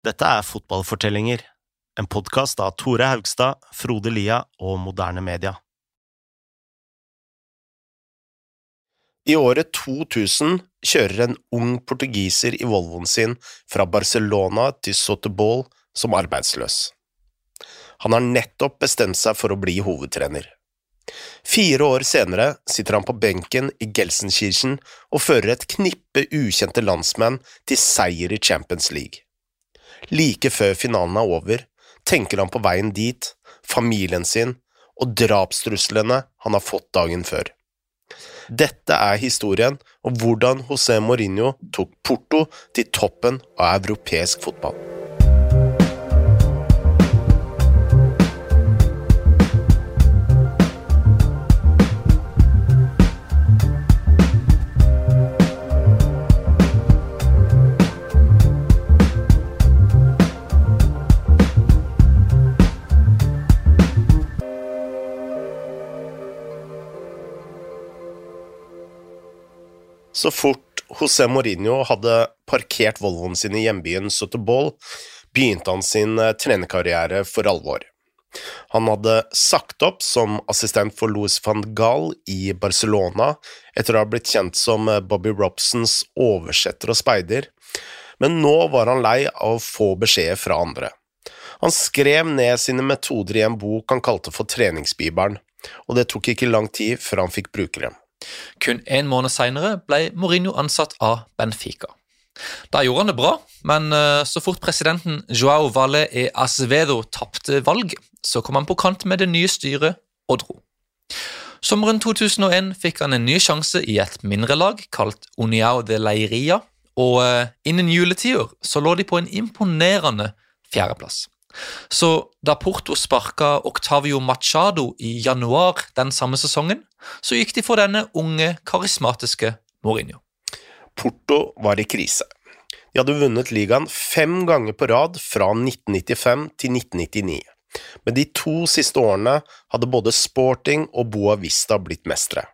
Dette er Fotballfortellinger, en podkast av Tore Haugstad, Frode Lia og Moderne Media. I året 2000 kjører en ung portugiser i Volvoen sin fra Barcelona til Sotebol som arbeidsløs. Han har nettopp bestemt seg for å bli hovedtrener. Fire år senere sitter han på benken i Gelsenkirchen og fører et knippe ukjente landsmenn til seier i Champions League. Like før finalen er over, tenker han på veien dit, familien sin og drapstruslene han har fått dagen før. Dette er historien om hvordan José Mourinho tok Porto til toppen av europeisk fotball. Så fort José Mourinho hadde parkert Volvoen sin i hjembyen Sotobol, begynte han sin eh, trenerkarriere for alvor. Han hadde sagt opp som assistent for Louis van Gaal i Barcelona etter å ha blitt kjent som eh, Bobby Robsons oversetter og speider, men nå var han lei av å få beskjeder fra andre. Han skrev ned sine metoder i en bok han kalte for Treningsbibelen, og det tok ikke lang tid før han fikk bruke dem. Kun en måned senere ble Mourinho ansatt av Benfica. Da gjorde han det bra, men eh, så fort presidenten Joao Valle e Acevedo tapte valget, så kom han på kant med det nye styret og dro. Sommeren 2001 fikk han en ny sjanse i et mindre lag kalt Uniao de Leiria, og eh, innen juletider så lå de på en imponerende fjerdeplass. Så da Porto sparka Octavio Machado i januar den samme sesongen, så gikk de for denne unge, karismatiske Mourinho. Porto var i krise. De hadde vunnet ligaen fem ganger på rad fra 1995 til 1999. Men de to siste årene hadde både Sporting og Boa Vista blitt mestere.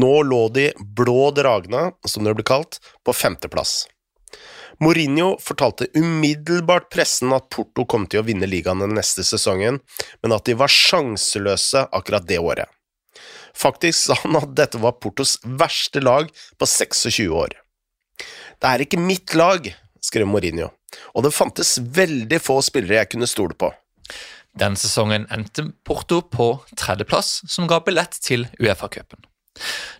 Nå lå de blå dragene, som det ble kalt, på femteplass. Mourinho fortalte umiddelbart pressen at Porto kom til å vinne ligaen den neste sesongen, men at de var sjanseløse akkurat det året. Faktisk sa han at dette var Portos verste lag på 26 år. Det er ikke mitt lag, skrev Mourinho, og det fantes veldig få spillere jeg kunne stole på. Den sesongen endte Porto på tredjeplass, som ga billett til Uefa-cupen.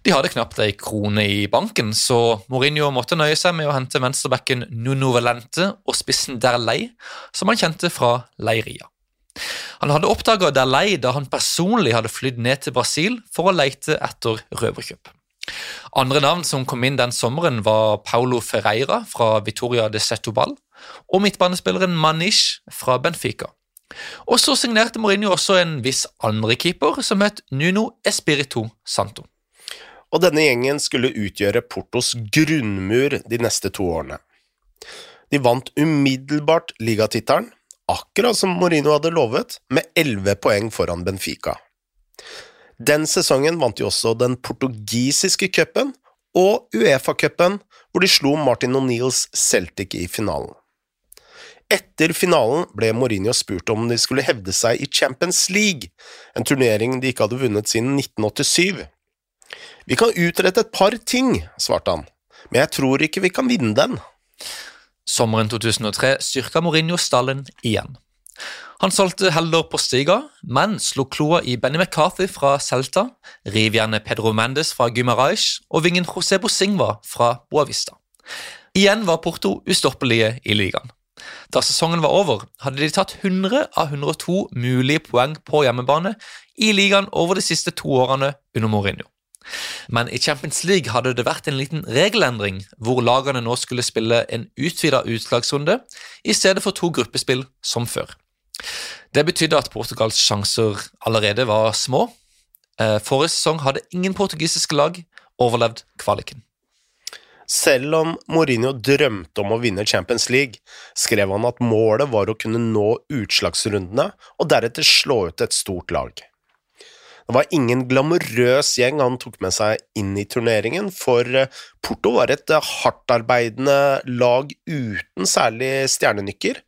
De hadde knapt ei krone i banken, så Mourinho måtte nøye seg med å hente venstrebacken Nuno Valente og spissen Derlei, som han kjente fra Leiria. Han hadde oppdaga Derlei da han personlig hadde flydd ned til Brasil for å leite etter røverkjøp. Andre navn som kom inn den sommeren, var Paulo Ferreira fra Vitoria de Setobal og midtbanespilleren Manish fra Benfica. Og så signerte Mourinho også en viss andre keeper, som het Nuno Espirito Santo og denne gjengen skulle utgjøre Portos grunnmur de neste to årene. De vant umiddelbart ligatittelen, akkurat som Mourinho hadde lovet, med elleve poeng foran Benfica. Den sesongen vant de også den portugisiske cupen og Uefa-cupen, hvor de slo Martin O'Neills Celtic i finalen. Etter finalen ble Mourinho spurt om de skulle hevde seg i Champions League, en turnering de ikke hadde vunnet siden 1987. Vi kan utrette et par ting, svarte han, men jeg tror ikke vi kan vinne den. Sommeren 2003 styrka Mourinho stallen igjen. Han solgte heller på Stiga, men slo kloa i Benny McCarthy fra Celta, rivjernet Pedro Mendes fra Gumaraish og vingen José Bosingva fra Boavista. Igjen var Porto ustoppelige i ligaen. Da sesongen var over, hadde de tatt 100 av 102 mulige poeng på hjemmebane i ligaen over de siste to årene under Mourinho. Men i Champions League hadde det vært en liten regelendring, hvor lagene nå skulle spille en utvida utslagsrunde i stedet for to gruppespill som før. Det betydde at Portugals sjanser allerede var små. Eh, forrige sesong hadde ingen portugisiske lag overlevd kvaliken. Selv om Mourinho drømte om å vinne Champions League, skrev han at målet var å kunne nå utslagsrundene og deretter slå ut et stort lag. Det var ingen glamorøs gjeng han tok med seg inn i turneringen, for eh, Porto var et eh, hardtarbeidende lag uten særlig stjernenykker.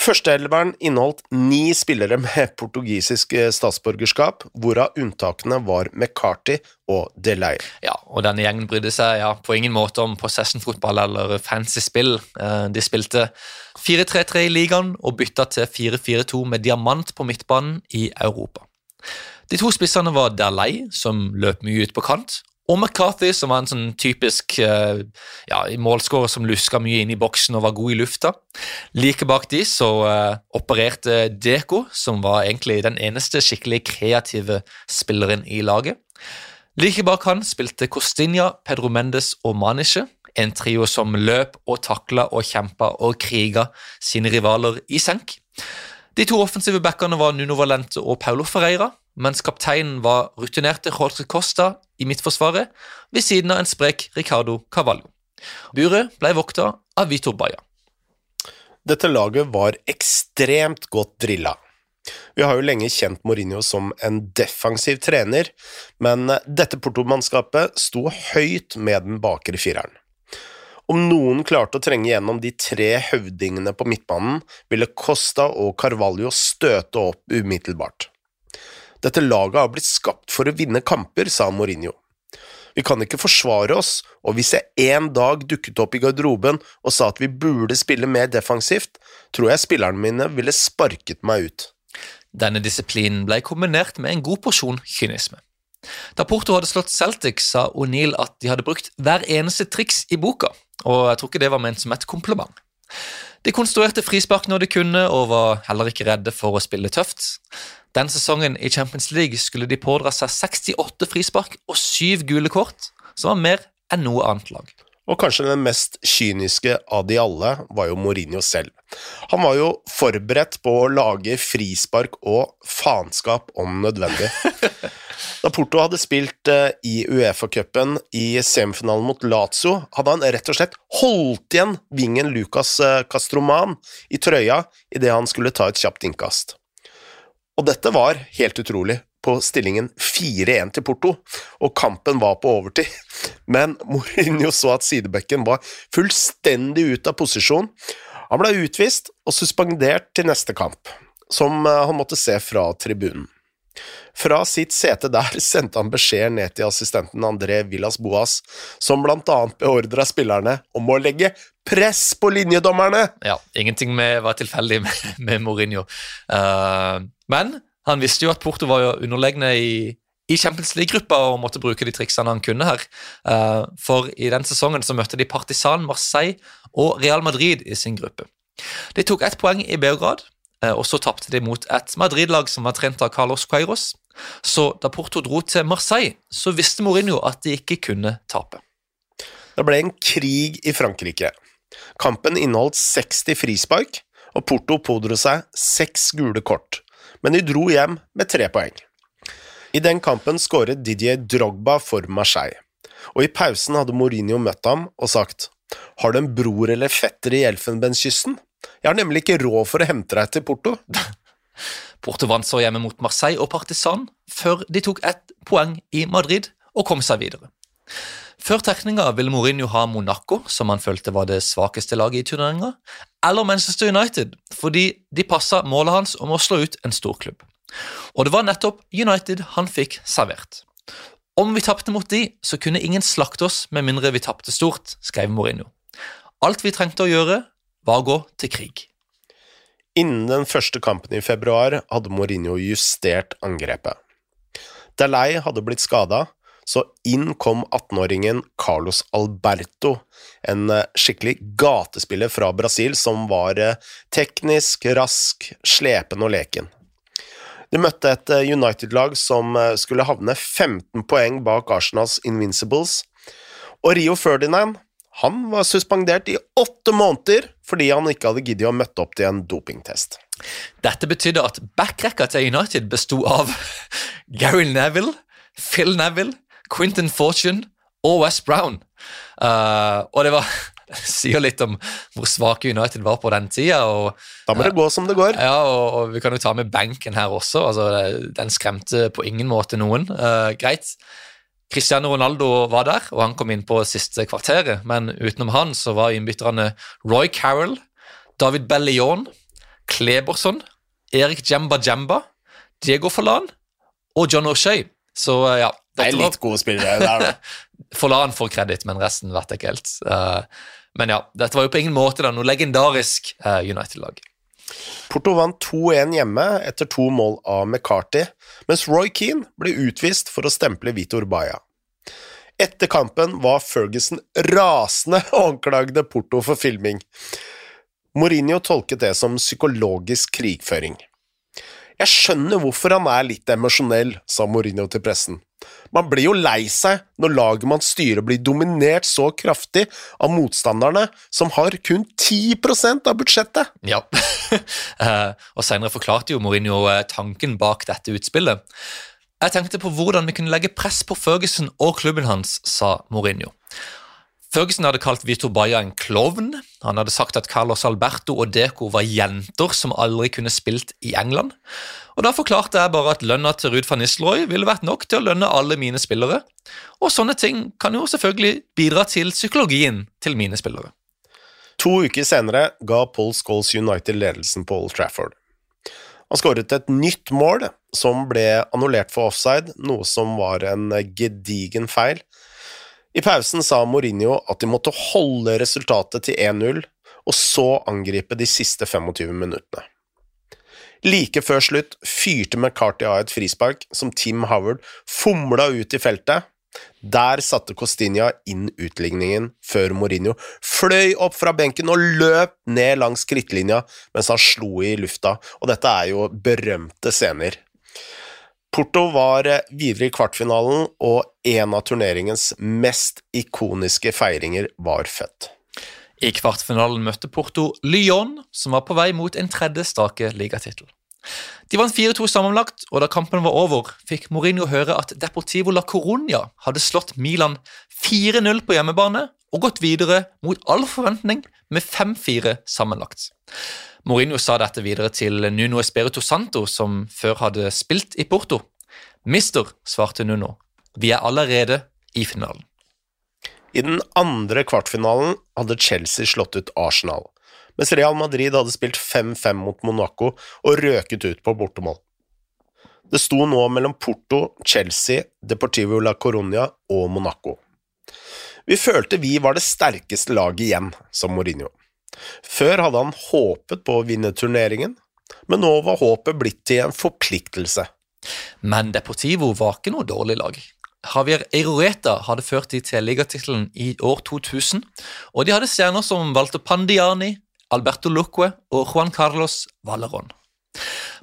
Førsteelveren inneholdt ni spillere med portugisisk eh, statsborgerskap, hvorav unntakene var McCarty og Delay. Ja, og denne gjengen brydde seg ja, på ingen måte om possession-fotball eller fancy spill. De spilte 4-3-3 i ligaen og bytta til 4-4-2 med diamant på midtbanen i Europa. De to spissene var Dalai, som løp mye ut på kant, og McCarthy, som var en sånn typisk uh, ja, målskårer som luska mye inn i boksen og var god i lufta. Like bak de så uh, opererte Deko, som var egentlig den eneste skikkelig kreative spilleren i laget. Like bak han spilte Costinha, Pedro Mendes og Maniche, en trio som løp og takla og kjempa og kriga sine rivaler i senk. De to offensive backene var Nuno Valente og Paulo Ferreira, mens kapteinen var rutinerte Jorge Costa i midtforsvaret, ved siden av en sprek Ricardo Cavallo. Buret ble vokta av Vitor Baia. Dette laget var ekstremt godt drilla. Vi har jo lenge kjent Mourinho som en defensiv trener, men dette portomannskapet sto høyt med den bakre fireren. Om noen klarte å trenge gjennom de tre høvdingene på midtbanen, ville Costa og Carvalho støte opp umiddelbart. Dette laget har blitt skapt for å vinne kamper, sa Mourinho. Vi kan ikke forsvare oss, og hvis jeg en dag dukket opp i garderoben og sa at vi burde spille mer defensivt, tror jeg spillerne mine ville sparket meg ut. Denne disiplinen ble kombinert med en god porsjon kynisme. Da Porto hadde slått Celtic, sa O'Neill at de hadde brukt hver eneste triks i boka, og jeg tror ikke det var ment som et kompliment. De konstruerte frispark når de kunne, og var heller ikke redde for å spille tøft. Den sesongen i Champions League skulle de pådra seg 68 frispark og syv gule kort, som var mer enn noe annet lag. Og kanskje den mest kyniske av de alle var jo Mourinho selv. Han var jo forberedt på å lage frispark og faenskap om nødvendig. Da Porto hadde spilt eh, i Uefa-cupen i semifinalen mot Lazio, hadde han rett og slett holdt igjen vingen Lucas eh, Castroman i trøya idet han skulle ta et kjapt innkast. Og dette var helt utrolig, på stillingen 4-1 til Porto, og kampen var på overtid. Men Mourinho så at sidebekken var fullstendig ute av posisjon. Han ble utvist og suspendert til neste kamp, som eh, han måtte se fra tribunen. Fra sitt sete der sendte han beskjed ned til assistenten André Villas Boas, som blant annet beordra spillerne om å legge press på linjedommerne! Ja, ingenting med, var tilfeldig med, med Mourinho. Uh, men han visste jo at Porto var underlegne i, i Champions League-gruppa og måtte bruke de triksene han kunne her. Uh, for i den sesongen så møtte de Partisan, Marseille og Real Madrid i sin gruppe. De tok ett poeng i Beograd, uh, og så tapte de mot et Madrid-lag som var trent av Carlos Queiros. Så da Porto dro til Marseille, så visste Mourinho at de ikke kunne tape. Det ble en krig i Frankrike. Kampen inneholdt 60 frispark, og Porto pådro seg seks gule kort men de dro hjem med tre poeng. I den kampen skåret Didier Drogba for Marseille, og i pausen hadde Mourinho møtt ham og sagt Har du en bror eller fetter i Elfenbenskysten? Jeg har nemlig ikke råd for å hente deg til Porto. Porto vant så hjemme mot Marseille og Partisan, før de tok ett poeng i Madrid og kom seg videre. Før trekninga ville Mourinho ha Monaco, som han følte var det svakeste laget i turneringa, eller Manchester United, fordi de passa målet hans om å slå ut en storklubb. Og det var nettopp United han fikk servert. Om vi tapte mot de, så kunne ingen slakte oss med mindre vi tapte stort, skrev Mourinho. Alt vi trengte å gjøre, var å gå til krig. Innen den første kampen i februar hadde Mourinho justert angrepet. Delay hadde blitt skada, så inn kom 18-åringen Carlos Alberto, en eh, skikkelig gatespiller fra Brasil som var eh, teknisk, rask, slepen og leken. De møtte et eh, United-lag som skulle havne 15 poeng bak Arsenals Invincibles, og Rio Ferdinand han var suspendert i åtte måneder fordi han ikke hadde giddet å møtte opp til en dopingtest. Dette betydde at backrekka til United besto av Gary Neville, Phil Neville, Quentin Fortune og West Brown. Uh, og det var, sier litt om hvor svake United var på den tida. Og, Da må det gå som det går. ja, og, og vi kan jo ta med benken her også. altså Den skremte på ingen måte noen. Uh, greit. Cristiano Ronaldo var der, og han kom inn på siste kvarteret. Men utenom han så var innbytterne Roy Carroll, David Bellion, Kleberson, Erik Jemba Jemba, Diego Forlan og John O'Shay. Så eh, ja, Det er litt gode spillere der, da. Forlan får kreditt, men resten vet jeg ikke helt. Eh, men ja, dette var jo på ingen måte da noe legendarisk eh, United-lag. Porto vant 2-1 hjemme etter to mål av McCarthy, mens Roy Keane ble utvist for å stemple Vitor Baia. Etter kampen var Ferguson rasende og anklagde Porto for filming. Mourinho tolket det som psykologisk krigføring. Jeg skjønner hvorfor han er litt emosjonell, sa Mourinho til pressen. Man blir jo lei seg når laget man styrer blir dominert så kraftig av motstanderne, som har kun 10% av budsjettet. Ja. Eh, og Senere forklarte jo Mourinho eh, tanken bak dette utspillet. Jeg tenkte på hvordan vi kunne legge press på Ferguson og klubben hans, sa Mourinho. Ferguson hadde kalt Vito Baia en klovn. Han hadde sagt at Carlos Alberto og Deco var jenter som aldri kunne spilt i England. Og Da forklarte jeg bare at lønna til Ruud van Nistelrooy ville vært nok til å lønne alle mine spillere. Og sånne ting kan jo selvfølgelig bidra til psykologien til mine spillere. To uker senere ga Paul Scholes United ledelsen på Old Trafford. Han skåret et nytt mål, som ble annullert for offside, noe som var en gedigen feil. I pausen sa Mourinho at de måtte holde resultatet til 1-0, og så angripe de siste 25 minuttene. Like før slutt fyrte McCarty av et frispark som Tim Howard fomla ut i feltet. Der satte Costinia inn utligningen før Mourinho fløy opp fra benken og løp ned langs krittlinja mens han slo i lufta, og dette er jo berømte scener. Porto var videre i kvartfinalen, og en av turneringens mest ikoniske feiringer var født. I kvartfinalen møtte Porto Lyon, som var på vei mot en tredje strake ligatittel. De vant 4-2 sammenlagt, og da kampen var over, fikk Mourinho høre at Deportivo la Coruña hadde slått Milan 4-0 på hjemmebane og gått videre mot all forventning med 5-4 sammenlagt. Mourinho sa dette videre til Nuno Espirito Santo, som før hadde spilt i Porto. Mister, svarte Nuno, vi er allerede i finalen. I den andre kvartfinalen hadde Chelsea slått ut Arsenal, mens Real Madrid hadde spilt 5-5 mot Monaco og røket ut på bortemål. Det sto nå mellom Porto, Chelsea, Deportivo la Coruña og Monaco. Vi følte vi var det sterkeste laget igjen, som Mourinho. Før hadde han håpet på å vinne turneringen, men nå var håpet blitt til en forpliktelse. Men Deportivo var ikke noe dårlig lag. Javier Eiroeta hadde ført de til ligatittelen i år 2000, og de hadde stjerner som Walter Pandiani, Alberto Luque og Juan Carlos Valeron.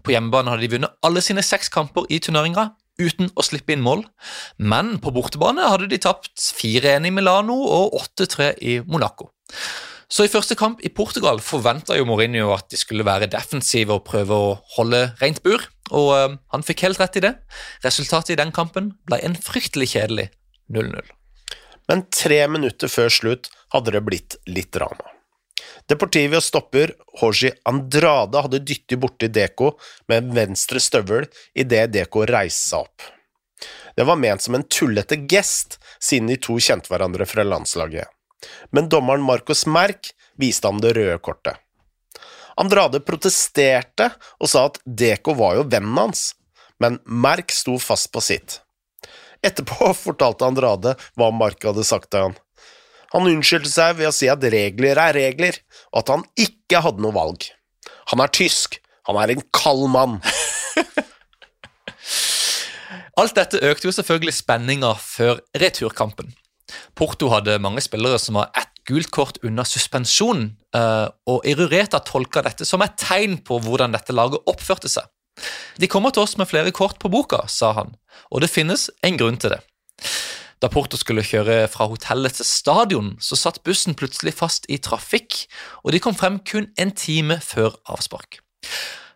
På hjemmebane hadde de vunnet alle sine seks kamper i turneringa uten å slippe inn mål, men på bortebane hadde de tapt 4-1 i Milano og 8-3 i Monaco. Så i første kamp i Portugal forventa jo Mourinho at de skulle være defensive og prøve å holde rent bur, og øh, han fikk helt rett i det. Resultatet i den kampen ble en fryktelig kjedelig 0-0. Men tre minutter før slutt hadde det blitt litt drama. Deportivio stopper Jorge Andrade hadde dyttet borti Deko med en venstre støvel idet Deko reiste seg opp. Det var ment som en tullete gest, siden de to kjente hverandre fra landslaget, men dommeren Marcos Merck viste ham det røde kortet. Andrade protesterte og sa at Deco var jo vennen hans, men Merck sto fast på sitt. Etterpå fortalte Andrade hva Mark hadde sagt til han. Han unnskyldte seg ved å si at regler er regler, og at han ikke hadde noe valg. Han er tysk, han er en kald mann. Alt dette økte jo selvfølgelig spenninga før returkampen. Porto hadde mange spillere som var ett gult kort unna suspensjon, eh, og Irureta tolka dette som et tegn på hvordan dette laget oppførte seg. De kommer til oss med flere kort på boka, sa han, og det finnes en grunn til det. Da Porto skulle kjøre fra hotellet til stadion, så satt bussen plutselig fast i trafikk, og de kom frem kun en time før avspark.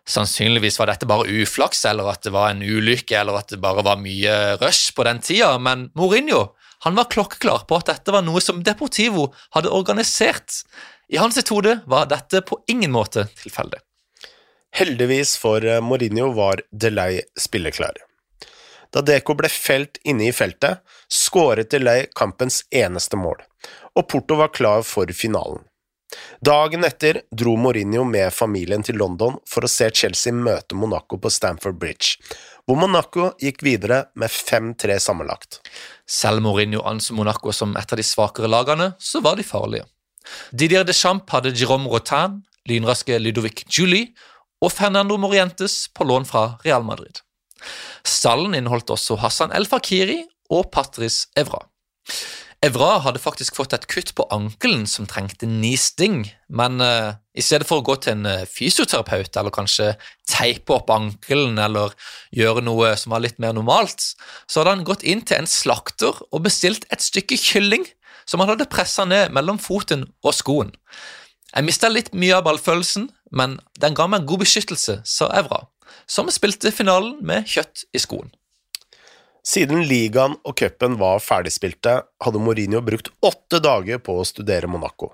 Sannsynligvis var dette bare uflaks, eller at det var en ulykke, eller at det bare var mye rush på den tida, men Mourinho Han var klokkeklar på at dette var noe som Deportivo hadde organisert. I hans hode var dette på ingen måte tilfeldig. Heldigvis for eh, Mourinho var Delay spilleklar. Da Deco ble felt inne i feltet, skåret Delay kampens eneste mål, og Porto var klar for finalen. Dagen etter dro Mourinho med familien til London for å se Chelsea møte Monaco på Stamford Bridge, hvor Monaco gikk videre med 5-3 sammenlagt. Selv Mourinho anså Monaco som et av de svakere lagene, så var de farlige. Didier Deschamps hadde Jérôme Rotin, lynraske Ludovic Julie og Fernando Morientes på lån fra Real Madrid. Stallen inneholdt også Hassan El Fakiri og Patrice Evra. Evra hadde faktisk fått et kutt på ankelen som trengte ni sting, men uh, i stedet for å gå til en uh, fysioterapeut eller kanskje teipe opp ankelen eller gjøre noe som var litt mer normalt, så hadde han gått inn til en slakter og bestilt et stykke kylling som han hadde pressa ned mellom foten og skoen. Jeg mista litt mye av ballfølelsen, men den ga meg god beskyttelse, sa Evra, som spilte finalen med kjøtt i skoen. Siden ligaen og cupen var ferdigspilte, hadde Mourinho brukt åtte dager på å studere Monaco.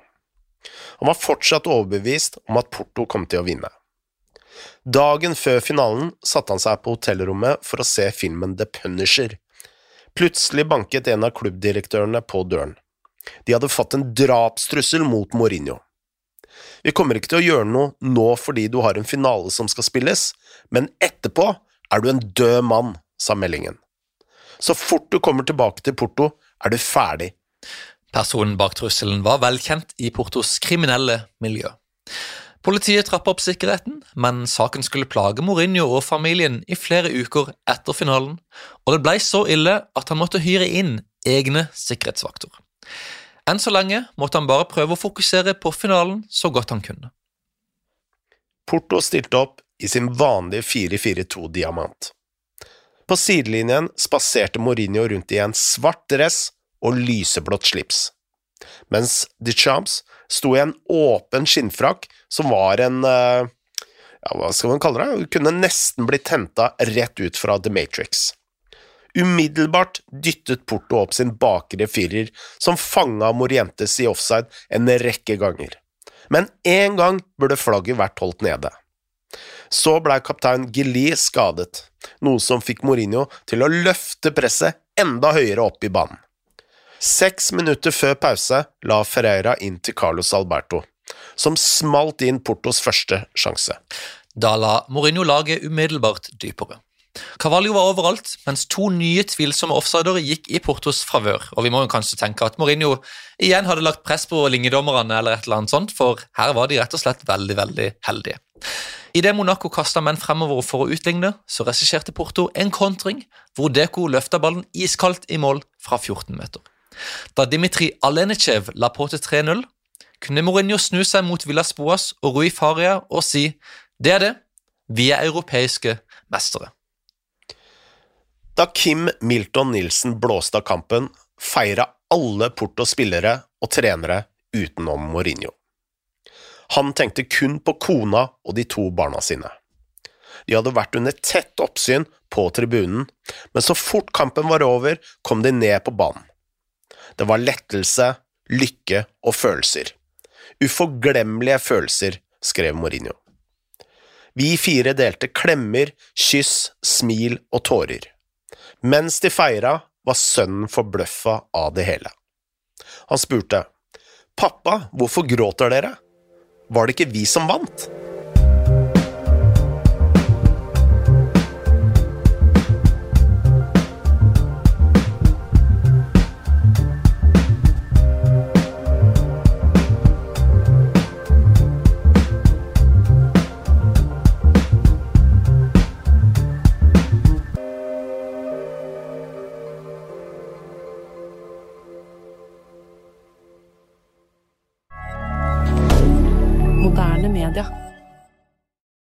Han var fortsatt overbevist om at Porto kom til å vinne. Dagen før finalen satte han seg på hotellrommet for å se filmen The Punisher. Plutselig banket en av klubbdirektørene på døren. De hadde fått en drapstrussel mot Mourinho. Vi kommer ikke til å gjøre noe nå fordi du har en finale som skal spilles, men etterpå er du en død mann, sa meldingen. Så fort du kommer tilbake til Porto, er du ferdig. Personen bak trusselen var velkjent i Portos kriminelle miljø. Politiet trappet opp sikkerheten, men saken skulle plage Mourinho og familien i flere uker etter finalen, og det blei så ille at han måtte hyre inn egne sikkerhetsvakter. Enn så lenge måtte han bare prøve å fokusere på finalen så godt han kunne. Porto stilte opp i sin vanlige 4-4-2-diamant. På sidelinjen spaserte Mourinho rundt i en svart dress og lyseblått slips, mens de Champs sto i en åpen skinnfrakk som var en eh, ja, hva skal man kalle det, kunne nesten blitt henta rett ut fra The Matrix. Umiddelbart dyttet Porto opp sin bakre firer, som fanga Morientes i offside en rekke ganger. Men én gang burde flagget vært holdt nede. Så blei kaptein Gilly skadet, noe som fikk Mourinho til å løfte presset enda høyere opp i banen. Seks minutter før pause la Ferreira inn til Carlos Alberto, som smalt inn Portos første sjanse. Da la Mourinho laget umiddelbart dypere. Cavallo var overalt, mens to nye tvilsomme offsider gikk i Portos favør. Og vi må jo kanskje tenke at Mourinho igjen hadde lagt press på linjedommerne, eller et eller annet sånt, for her var de rett og slett veldig, veldig heldige. Idet Monaco kasta menn fremover for å utligne, så regisserte Porto en kontring hvor Deko løfta ballen iskaldt i mål fra 14 meter. Da Dimitri Alenechev la på til 3-0, kunne Mourinho snu seg mot Villas Boas og Rui Faria og si det er det, vi er europeiske mestere. Da Kim Milton Nilsen blåste av kampen, feira alle Portos spillere og trenere utenom Mourinho. Han tenkte kun på kona og de to barna sine. De hadde vært under tett oppsyn på tribunen, men så fort kampen var over, kom de ned på banen. Det var lettelse, lykke og følelser. Uforglemmelige følelser, skrev Mourinho. Vi fire delte klemmer, kyss, smil og tårer. Mens de feira, var sønnen forbløffa av det hele. Han spurte, Pappa, hvorfor gråter dere? Var det ikke vi som vant?